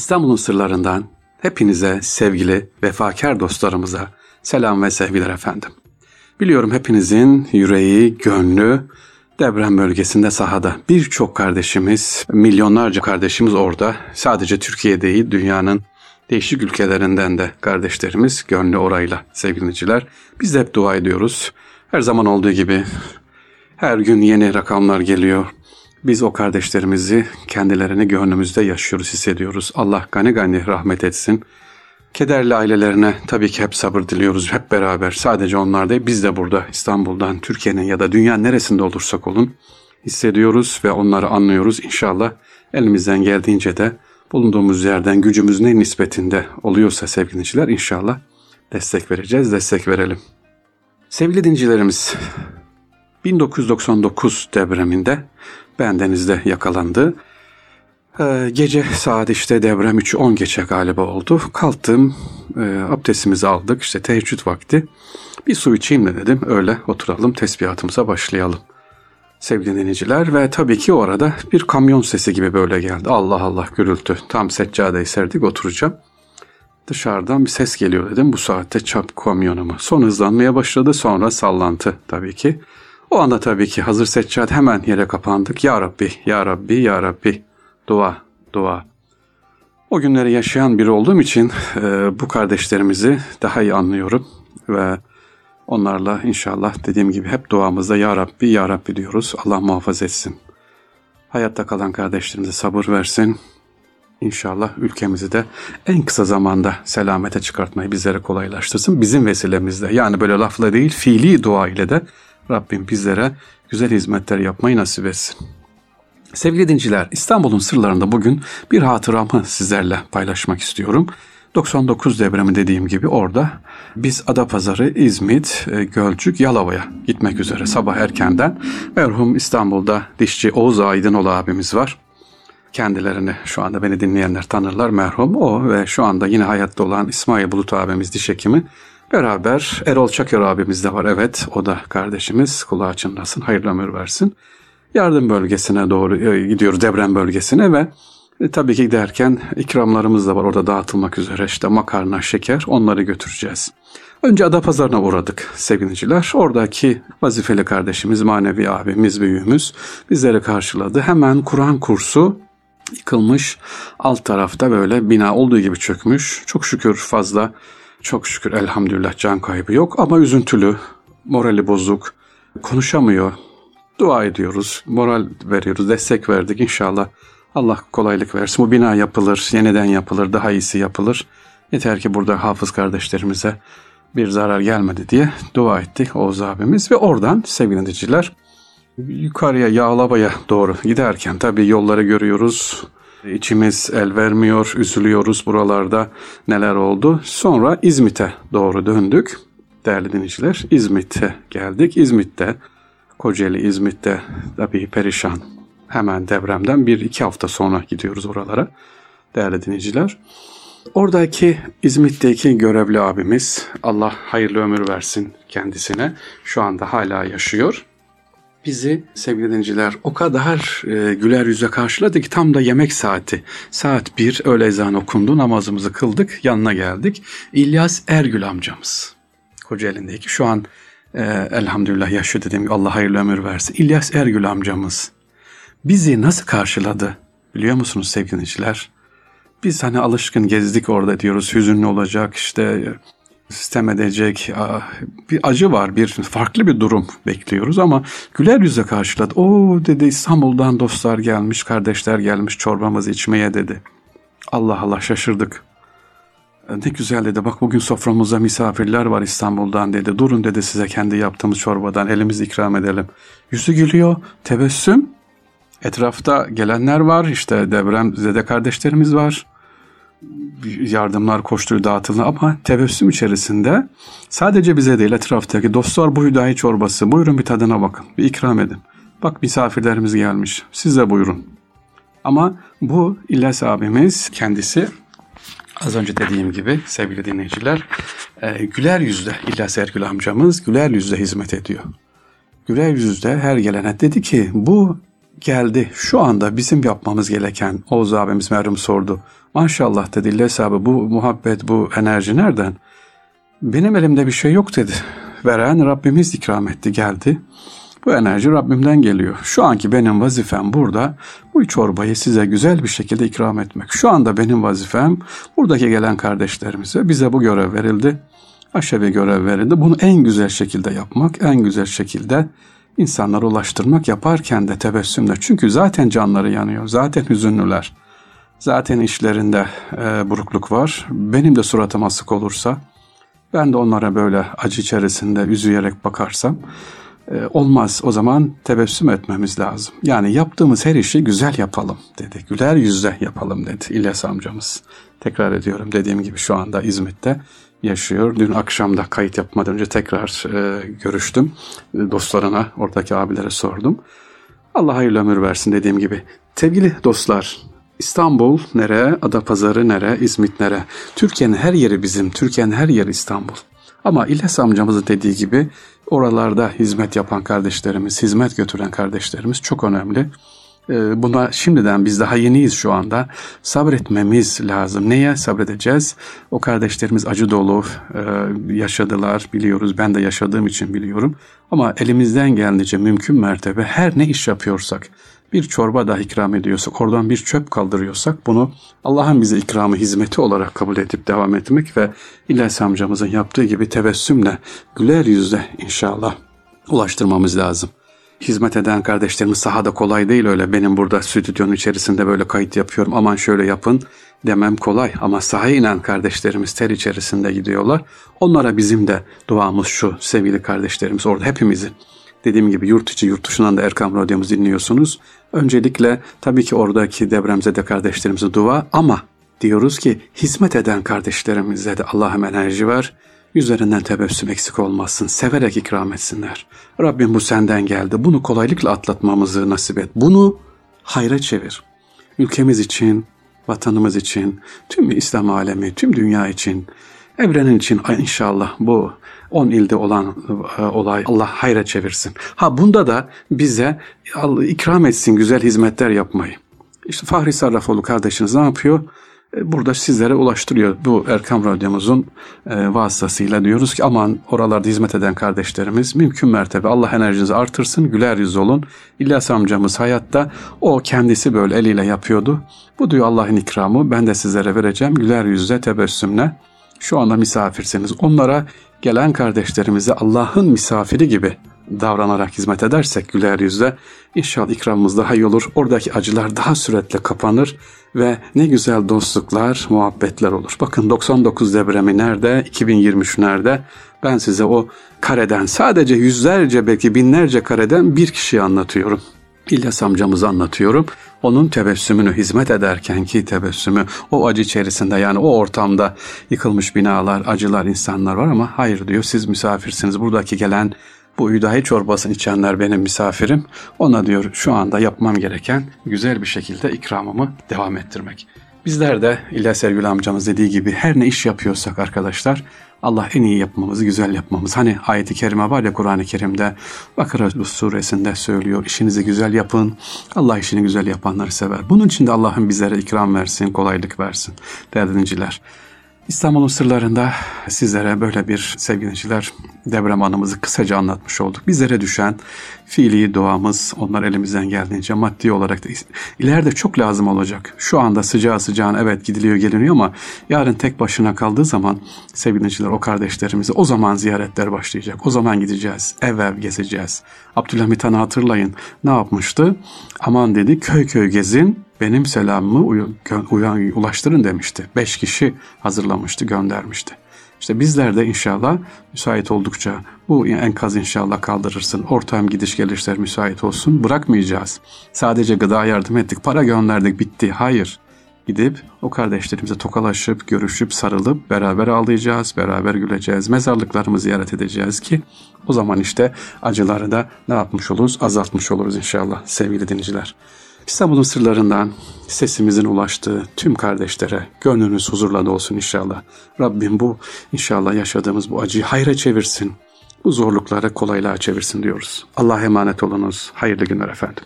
İstanbul'un sırlarından hepinize sevgili vefakar dostlarımıza selam ve sevgiler efendim. Biliyorum hepinizin yüreği, gönlü deprem bölgesinde sahada. Birçok kardeşimiz, milyonlarca kardeşimiz orada. Sadece Türkiye değil, dünyanın değişik ülkelerinden de kardeşlerimiz gönlü orayla sevgiliciler. Biz de hep dua ediyoruz. Her zaman olduğu gibi her gün yeni rakamlar geliyor. Biz o kardeşlerimizi kendilerini gönlümüzde yaşıyoruz, hissediyoruz. Allah gani gani rahmet etsin. Kederli ailelerine tabii ki hep sabır diliyoruz hep beraber. Sadece onlar değil biz de burada İstanbul'dan, Türkiye'nin ya da dünyanın neresinde olursak olun hissediyoruz ve onları anlıyoruz. İnşallah elimizden geldiğince de bulunduğumuz yerden gücümüz ne nispetinde oluyorsa sevgili dinciler inşallah destek vereceğiz, destek verelim. Sevgili dincilerimiz 1999 depreminde bendenizde yakalandı. Ee, gece saat işte deprem 3'ü 10 geçe galiba oldu. Kalktım, e, abdestimizi aldık işte teheccüd vakti. Bir su içeyim de dedim öyle oturalım tesbihatımıza başlayalım. Sevgili dinleyiciler ve tabii ki o arada bir kamyon sesi gibi böyle geldi. Allah Allah gürültü. Tam seccadeyi serdik oturacağım. Dışarıdan bir ses geliyor dedim. Bu saatte çap kamyonu mu? Son hızlanmaya başladı sonra sallantı tabii ki. O anda tabii ki hazır seccade hemen yere kapandık. Ya Rabbi, Ya Rabbi, Ya Rabbi. Dua, dua. O günleri yaşayan biri olduğum için e, bu kardeşlerimizi daha iyi anlıyorum ve onlarla inşallah dediğim gibi hep duamızda Ya Rabbi, Ya Rabbi diyoruz. Allah muhafaza etsin. Hayatta kalan kardeşlerimize sabır versin. İnşallah ülkemizi de en kısa zamanda selamete çıkartmayı bizlere kolaylaştırsın. Bizim vesilemizle yani böyle lafla değil fiili dua ile de Rabbim bizlere güzel hizmetler yapmayı nasip etsin. Sevgili dinciler, İstanbul'un sırlarında bugün bir hatıramı sizlerle paylaşmak istiyorum. 99 depremi dediğim gibi orada biz Adapazarı, İzmit, e, Gölcük, Yalova'ya gitmek üzere sabah erkenden merhum İstanbul'da dişçi Oğuz Aydınoğlu abimiz var. Kendilerini şu anda beni dinleyenler tanırlar merhum o ve şu anda yine hayatta olan İsmail Bulut abimiz diş hekimi beraber Erol Çakır abimiz de var evet o da kardeşimiz kulağı çınlasın hayırlı ömür versin yardım bölgesine doğru e, gidiyoruz deprem bölgesine ve e, tabii ki giderken ikramlarımız da var orada dağıtılmak üzere işte makarna, şeker onları götüreceğiz. Önce Adapazarı'na uğradık sevgiliciler. Oradaki vazifeli kardeşimiz, manevi abimiz, büyüğümüz bizleri karşıladı. Hemen Kur'an kursu yıkılmış. Alt tarafta böyle bina olduğu gibi çökmüş. Çok şükür fazla, çok şükür elhamdülillah can kaybı yok ama üzüntülü, morali bozuk, konuşamıyor, dua ediyoruz, moral veriyoruz, destek verdik inşallah. Allah kolaylık versin. Bu bina yapılır, yeniden yapılır, daha iyisi yapılır. Yeter ki burada hafız kardeşlerimize bir zarar gelmedi diye dua ettik Oğuz abimiz ve oradan sevgili dinleyiciler yukarıya Yağlava'ya doğru giderken tabii yolları görüyoruz. İçimiz el vermiyor, üzülüyoruz buralarda neler oldu. Sonra İzmit'e doğru döndük değerli dinleyiciler. İzmit'e geldik. İzmit'te Kocaeli, İzmit'te tabii perişan. Hemen depremden bir iki hafta sonra gidiyoruz oralara değerli dinleyiciler. Oradaki İzmit'teki görevli abimiz Allah hayırlı ömür versin kendisine. Şu anda hala yaşıyor. Bizi sevgili dinleyiciler o kadar e, güler yüze karşıladı ki tam da yemek saati. Saat bir öğle ezanı okundu namazımızı kıldık yanına geldik. İlyas Ergül amcamız Kocaeli'ndeki şu an e, elhamdülillah yaşıyor dediğim gibi Allah hayırlı ömür versin. İlyas Ergül amcamız bizi nasıl karşıladı biliyor musunuz sevgili dinleyiciler? Biz hani alışkın gezdik orada diyoruz hüzünlü olacak işte sistem edecek bir acı var bir farklı bir durum bekliyoruz ama güler yüzle karşıladı. O dedi İstanbul'dan dostlar gelmiş kardeşler gelmiş çorbamızı içmeye dedi. Allah Allah şaşırdık. Ne güzel dedi bak bugün soframızda misafirler var İstanbul'dan dedi. Durun dedi size kendi yaptığımız çorbadan elimizi ikram edelim. Yüzü gülüyor tebessüm. Etrafta gelenler var işte deprem zede kardeşlerimiz var. Yardımlar koştuğu dağıtıldı ama tebessüm içerisinde sadece bize değil etraftaki dostlar bu hüdayi çorbası buyurun bir tadına bakın bir ikram edin. Bak misafirlerimiz gelmiş siz de buyurun. Ama bu İlyas abimiz kendisi Az önce dediğim gibi sevgili dinleyiciler, e, güler yüzle İlyas Ergül amcamız güler yüzle hizmet ediyor. Güler yüzle her gelene dedi ki bu geldi. Şu anda bizim yapmamız gereken Oğuz abimiz merhum sordu. Maşallah dedi İlyas abi bu muhabbet bu enerji nereden? Benim elimde bir şey yok dedi. Veren Rabbimiz ikram etti geldi. Bu enerji Rabbimden geliyor. Şu anki benim vazifem burada bu çorbayı size güzel bir şekilde ikram etmek. Şu anda benim vazifem buradaki gelen kardeşlerimize bize bu görev verildi. Aşevi görev verildi. Bunu en güzel şekilde yapmak, en güzel şekilde insanlara ulaştırmak yaparken de tebessümle. Çünkü zaten canları yanıyor, zaten hüzünlüler. Zaten işlerinde e, burukluk var. Benim de suratıma asık olursa, ben de onlara böyle acı içerisinde üzüyerek bakarsam, e, olmaz. O zaman tebessüm etmemiz lazım. Yani yaptığımız her işi güzel yapalım dedi. Güler yüzle yapalım dedi İlyas amcamız. Tekrar ediyorum dediğim gibi şu anda İzmit'te yaşıyor. Dün akşam da kayıt yapmadan önce tekrar e, görüştüm. Dostlarına, oradaki abilere sordum. Allah hayırlı ömür versin dediğim gibi. Sevgili dostlar, İstanbul nere, Adapazarı nere, İzmit nere? Türkiye'nin her yeri bizim, Türkiye'nin her yeri İstanbul. Ama İlyas amcamızın dediği gibi oralarda hizmet yapan kardeşlerimiz, hizmet götüren kardeşlerimiz çok önemli. Ee, buna şimdiden biz daha yeniyiz şu anda. Sabretmemiz lazım. Neye sabredeceğiz? O kardeşlerimiz acı dolu e, yaşadılar biliyoruz. Ben de yaşadığım için biliyorum. Ama elimizden geldiğince mümkün mertebe her ne iş yapıyorsak, bir çorba da ikram ediyorsak, oradan bir çöp kaldırıyorsak bunu Allah'ın bize ikramı, hizmeti olarak kabul edip devam etmek ve İlyas amcamızın yaptığı gibi tebessümle, güler yüzle inşallah ulaştırmamız lazım hizmet eden kardeşlerimiz sahada kolay değil öyle. Benim burada stüdyonun içerisinde böyle kayıt yapıyorum aman şöyle yapın demem kolay. Ama sahaya inen kardeşlerimiz ter içerisinde gidiyorlar. Onlara bizim de duamız şu sevgili kardeşlerimiz orada hepimizin. Dediğim gibi yurt içi yurt dışından da Erkam Radyomuzu dinliyorsunuz. Öncelikle tabii ki oradaki depremzede kardeşlerimize dua ama diyoruz ki hizmet eden kardeşlerimize de Allah'ım enerji ver Yüzlerinden tebessüm eksik olmasın, severek ikram etsinler. Rabbim bu senden geldi, bunu kolaylıkla atlatmamızı nasip et. Bunu hayra çevir. Ülkemiz için, vatanımız için, tüm İslam alemi, tüm dünya için, evrenin için inşallah bu 10 ilde olan e, olay Allah hayra çevirsin. Ha bunda da bize ikram etsin güzel hizmetler yapmayı. İşte Fahri Sarrafoğlu kardeşiniz ne yapıyor? E, burada sizlere ulaştırıyor. Bu Erkam Radyomuzun e, vasıtasıyla diyoruz ki aman oralarda hizmet eden kardeşlerimiz mümkün mertebe Allah enerjinizi artırsın, güler yüz olun. İlyas amcamız hayatta o kendisi böyle eliyle yapıyordu. Bu diyor Allah'ın ikramı ben de sizlere vereceğim güler yüzle, tebessümle. Şu anda misafirsiniz. Onlara gelen kardeşlerimize Allah'ın misafiri gibi davranarak hizmet edersek güler yüzle inşallah ikramımız daha iyi olur. Oradaki acılar daha süratle kapanır ve ne güzel dostluklar, muhabbetler olur. Bakın 99 depremi nerede, 2023 nerede? Ben size o kareden sadece yüzlerce belki binlerce kareden bir kişiyi anlatıyorum. İlyas amcamızı anlatıyorum. Onun tebessümünü hizmet ederken ki tebessümü o acı içerisinde yani o ortamda yıkılmış binalar, acılar, insanlar var ama hayır diyor siz misafirsiniz. Buradaki gelen bu üdahi çorbasını içenler benim misafirim. Ona diyor şu anda yapmam gereken güzel bir şekilde ikramımı devam ettirmek. Bizler de İlyas Sergül amcamız dediği gibi her ne iş yapıyorsak arkadaşlar Allah en iyi yapmamızı, güzel yapmamız. Hani ayeti kerime var ya Kur'an-ı Kerim'de Bakara suresinde söylüyor. İşinizi güzel yapın. Allah işini güzel yapanları sever. Bunun için de Allah'ın bizlere ikram versin, kolaylık versin. Değerli dinciler. İstanbul'un sırlarında sizlere böyle bir sevgiliciler deprem anımızı kısaca anlatmış olduk. Bizlere düşen fiili duamız onlar elimizden geldiğince maddi olarak da ileride çok lazım olacak. Şu anda sıcağı sıcağına evet gidiliyor geliniyor ama yarın tek başına kaldığı zaman sevgiliciler o kardeşlerimizi o zaman ziyaretler başlayacak. O zaman gideceğiz. Ev ev gezeceğiz. Abdülhamit Han'ı hatırlayın. Ne yapmıştı? Aman dedi köy köy gezin benim selamımı uyan, ulaştırın demişti. Beş kişi hazırlamıştı, göndermişti. İşte bizler de inşallah müsait oldukça bu enkaz inşallah kaldırırsın. Ortam gidiş gelişler müsait olsun. Bırakmayacağız. Sadece gıda yardım ettik, para gönderdik, bitti. Hayır. Gidip o kardeşlerimize tokalaşıp, görüşüp, sarılıp beraber ağlayacağız, beraber güleceğiz. Mezarlıklarımızı ziyaret edeceğiz ki o zaman işte acıları da ne yapmış oluruz? Azaltmış oluruz inşallah sevgili dinleyiciler. İstanbul'un sırlarından sesimizin ulaştığı tüm kardeşlere gönlünüz huzurla dolsun inşallah. Rabbim bu inşallah yaşadığımız bu acıyı hayra çevirsin. Bu zorlukları kolaylığa çevirsin diyoruz. Allah'a emanet olunuz. Hayırlı günler efendim.